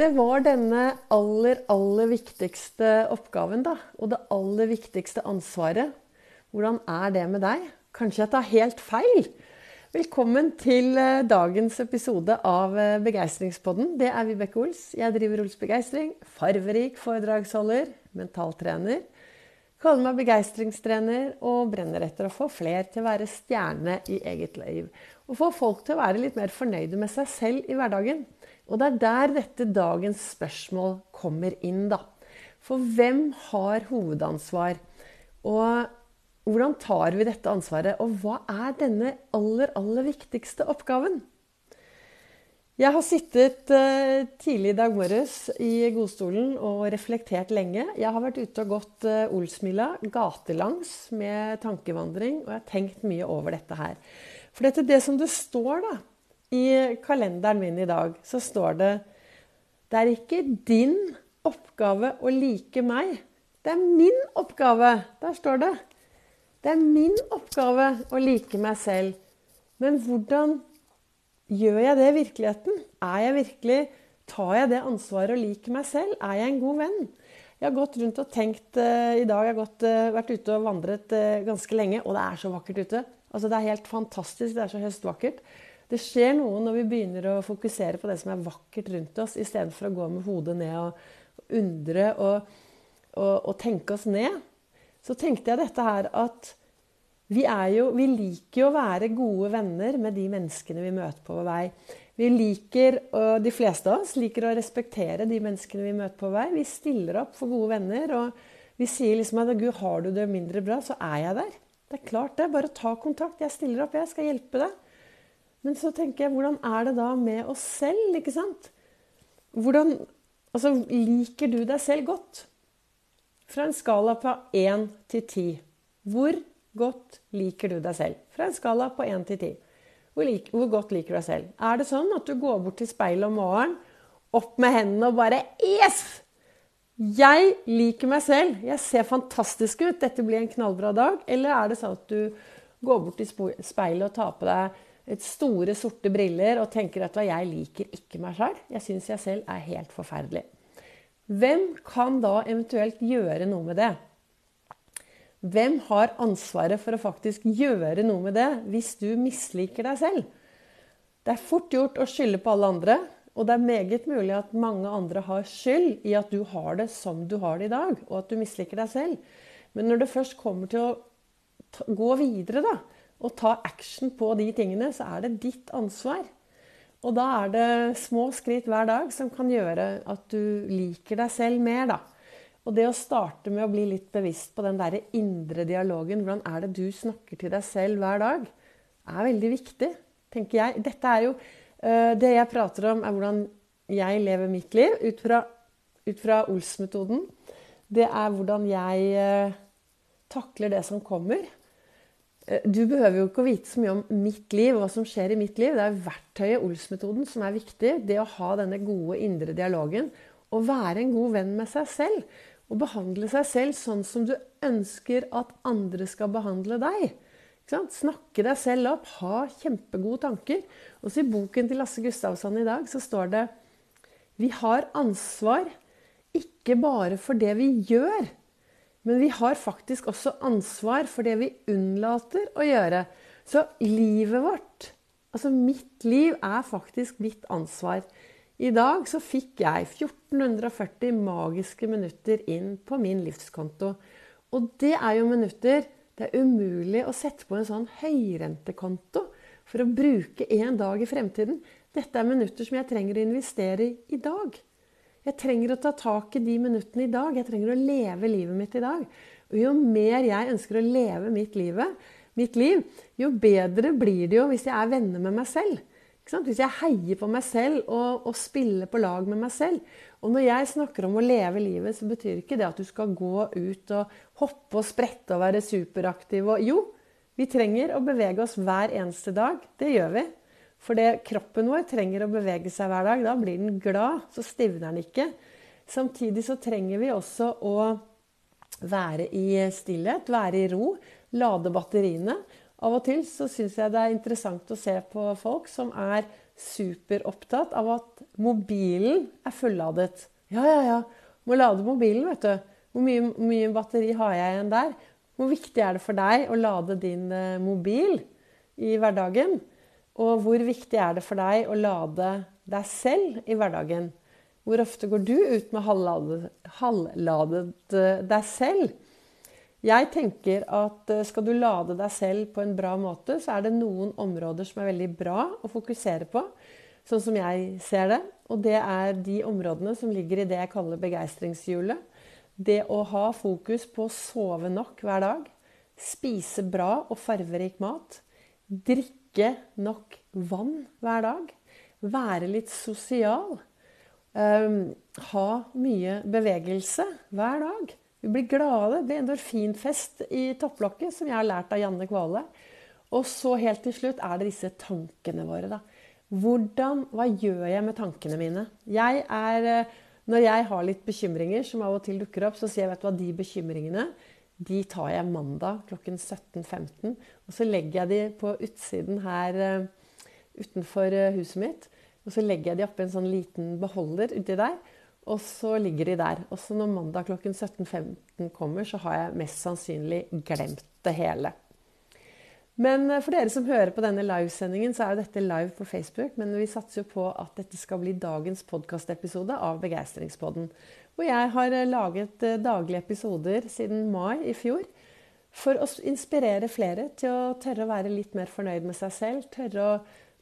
Det var denne aller, aller viktigste oppgaven, da. Og det aller viktigste ansvaret. Hvordan er det med deg? Kanskje jeg tar helt feil? Velkommen til eh, dagens episode av eh, Begeistringspodden. Det er Vibeke Ols. Jeg driver Ols Begeistring. Farverik foredragsholder, mentaltrener. Kaller meg begeistringstrener og brenner etter å få flere til å være stjerne i eget liv. Og få folk til å være litt mer fornøyde med seg selv i hverdagen. Og det er der dette dagens spørsmål kommer inn, da. For hvem har hovedansvar? Og hvordan tar vi dette ansvaret? Og hva er denne aller, aller viktigste oppgaven? Jeg har sittet uh, tidlig i dag morges i godstolen og reflektert lenge. Jeg har vært ute og gått uh, Olsmila gatelangs med tankevandring, og jeg har tenkt mye over dette her. For dette, det som det står da, i kalenderen min i dag så står det Det er ikke din oppgave å like meg. Det er min oppgave. Der står det. Det er min oppgave å like meg selv. Men hvordan gjør jeg det i virkeligheten? Er jeg virkelig Tar jeg det ansvaret å like meg selv? Er jeg en god venn? Jeg har gått rundt og tenkt uh, i dag. Jeg har gått, uh, vært ute og vandret uh, ganske lenge, og det er så vakkert ute. Altså, det er helt fantastisk. Det er så høstvakkert. Det skjer noe når vi begynner å fokusere på det som er vakkert rundt oss, istedenfor å gå med hodet ned og undre og, og, og, tenke oss ned. Så tenkte jeg dette her at vi, jo, vi liker jo å være gode venner med de menneskene vi møter på vår vei. Vi liker, og De fleste av oss liker å respektere de menneskene vi møter på vei. Vi stiller opp for gode venner. og Vi sier liksom at Gud, har du det mindre bra, så er jeg der. Det er klart det. Bare ta kontakt. Jeg stiller opp, jeg skal hjelpe deg. Men så tenker jeg, hvordan er det da med oss selv, ikke sant? Hvordan Altså, liker du deg selv godt? Fra en skala på 1 til 10. Hvor godt liker du deg selv? Fra en skala på 1 til 10. Hvor, lik, hvor godt liker du deg selv? Er det sånn at du går bort til speilet om morgenen, opp med hendene og bare Yes! Jeg liker meg selv. Jeg ser fantastisk ut. Dette blir en knallbra dag. Eller er det sånn at du går bort til speilet og tar på deg et store, sorte briller og tenker at jeg liker ikke meg sjøl. Jeg syns jeg selv er helt forferdelig. Hvem kan da eventuelt gjøre noe med det? Hvem har ansvaret for å faktisk gjøre noe med det hvis du misliker deg selv? Det er fort gjort å skylde på alle andre, og det er meget mulig at mange andre har skyld i at du har det som du har det i dag, og at du misliker deg selv. Men når det først kommer til å gå videre, da, og ta action på de tingene, så er det ditt ansvar. Og da er det små skritt hver dag som kan gjøre at du liker deg selv mer, da. Og det å starte med å bli litt bevisst på den der indre dialogen, hvordan er det du snakker til deg selv hver dag, er veldig viktig, tenker jeg. Dette er jo uh, Det jeg prater om, er hvordan jeg lever mitt liv ut fra, ut fra Ols-metoden. Det er hvordan jeg uh, takler det som kommer. Eh, du behøver jo ikke å vite så mye om mitt liv og hva som skjer i mitt liv. Det er verktøyet Ols-metoden som er viktig. Det å ha denne gode indre dialogen. Å være en god venn med seg selv. Å behandle seg selv sånn som du ønsker at andre skal behandle deg. Snakke deg selv opp. Ha kjempegode tanker. Også i boken til Lasse Gustavsson i dag så står det Vi har ansvar ikke bare for det vi gjør, men vi har faktisk også ansvar for det vi unnlater å gjøre. Så livet vårt, altså mitt liv, er faktisk mitt ansvar. I dag så fikk jeg 1440 magiske minutter inn på min livskonto. Og det er jo minutter det er umulig å sette på en sånn høyrentekonto for å bruke en dag i fremtiden. Dette er minutter som jeg trenger å investere i i dag. Jeg trenger å ta tak i de minuttene i dag. Jeg trenger å leve livet mitt i dag. Og jo mer jeg ønsker å leve mitt, livet, mitt liv, jo bedre blir det jo hvis jeg er venner med meg selv. Hvis jeg heier på meg selv og, og, spiller på lag med meg selv. Og når jeg snakker om å leve livet, så betyr ikke det at du skal gå ut og hoppe og sprette og være superaktiv. Og jo, vi trenger å bevege oss hver eneste dag. Det gjør vi. For kroppen vår trenger å bevege seg hver dag. Da blir den glad, så stivner den ikke. Samtidig så trenger vi også å være i stillhet, være i ro, lade batteriene. Av og til så syns jeg det er interessant å se på folk som er superopptatt av at mobilen er fulladet. Ja, ja, ja. Må lade mobilen, vet du. Hvor mye, mye batteri har jeg igjen der? Hvor viktig er det for deg å lade din eh, mobil i hverdagen? Og hvor viktig er det for deg å lade deg selv i hverdagen? Hvor ofte går du ut med halvladet, halvladet eh, deg selv? Jeg tenker at eh, skal du lade deg selv på en bra måte, så er det noen områder som er veldig bra å fokusere på, sånn som jeg ser det. Og det er de områdene som ligger i det jeg kaller begeistringshjulet. Det å ha fokus på å sove nok hver dag, spise bra og farverik mat, drikke nok vann hver dag, være litt sosial, um, ha mye bevegelse hver dag. Vi blir glade. Det blir endorfinfest i topplokket, som jeg har lært av Janne Kvale. Og så helt til slutt er det disse tankene våre. da. Hvordan, Hva gjør jeg med tankene mine? Jeg er, eh, når jeg har litt bekymringer som av og til dukker opp, så sier jeg vet du hva, de bekymringene de tar jeg mandag klokken 17.15. Og så legger jeg de på utsiden her eh, utenfor eh, huset mitt. Og så legger jeg de oppi en sånn liten beholder uti der. Og så ligger de der. Og så når mandag klokken 17.15 kommer, så har jeg mest sannsynlig glemt det hele. Men eh, for dere som hører på denne livesendingen, så er jo dette live på Facebook. Men vi satser jo på at dette skal bli dagens podkastepisode av Begeistringspodden. Hvor jeg har eh, laget eh, daglige episoder siden mai i fjor. For å inspirere flere til å tørre å være litt mer fornøyd med seg selv. Tørre å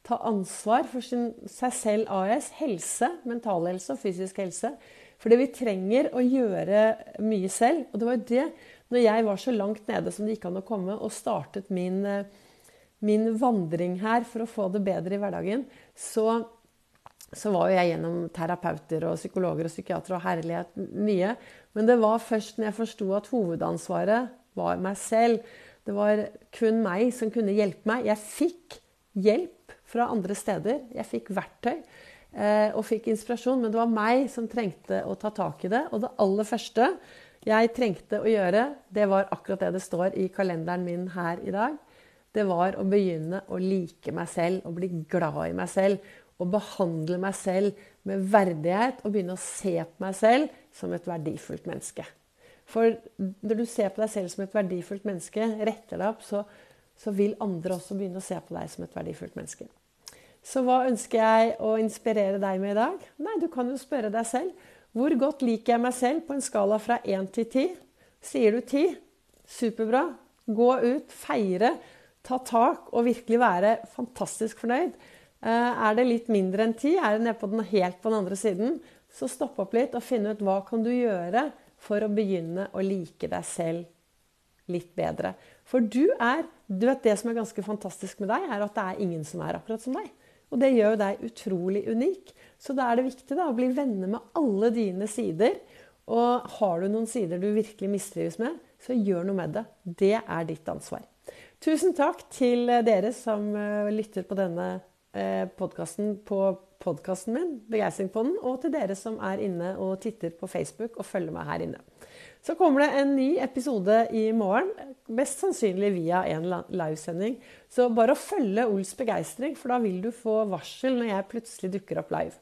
ta ansvar for sin, seg selv AS, helse, mental helse og fysisk helse. Fordi vi trenger å gjøre mye selv. Og det var jo det, når jeg var så langt nede som det gikk an å komme, og startet min, eh, min vandring her for å få det bedre i hverdagen, så, så var jo jeg gjennom terapeuter og psykologer og psykiatere og herlighet mye. Men det var først når jeg forsto at hovedansvaret var meg selv. Det var kun meg som kunne hjelpe meg. Jeg fikk hjelp fra andre steder. Jeg fikk verktøy eh, og fikk inspirasjon, men det var meg som trengte å ta tak i det. Og det aller første jeg trengte å gjøre, det var akkurat det det står i kalenderen min her i dag. Det var å begynne å like meg selv og bli glad i meg selv. Og behandle meg selv med verdighet og begynne å se på meg selv som et verdifullt menneske. For når du ser på deg selv som et verdifullt menneske, retter deg opp, så, så vil andre også begynne å se på deg som et verdifullt menneske. Så hva ønsker jeg å inspirere deg med i dag? Nei, du kan jo spørre deg selv. Hvor godt liker jeg meg selv på en skala fra 1 til 10? Sier du 10? Superbra. Gå ut, feire, ta tak og virkelig være fantastisk fornøyd. Eh, er det litt mindre enn 10, er det nede på den, helt på den andre siden, så stopp opp litt og finn ut hva kan du gjøre for å begynne å like deg selv litt bedre. For du er du vet Det som er ganske fantastisk med deg, er at det er ingen som er akkurat som deg. Og det gjør deg utrolig unik. Så da er det viktig da, å bli venner med alle dine sider. Og har du noen sider du virkelig mistrives med, så gjør noe med det. Det er ditt ansvar. Tusen takk til dere som eh, lytter på denne eh, podkasten på podkasten min, Begeistringspodden, og til dere som er inne og titter på Facebook og følger meg her inne. Så kommer det en ny episode i morgen, mest sannsynlig via en livesending. Så bare å følge Ols begeistring, for da vil du få varsel når jeg plutselig dukker opp live.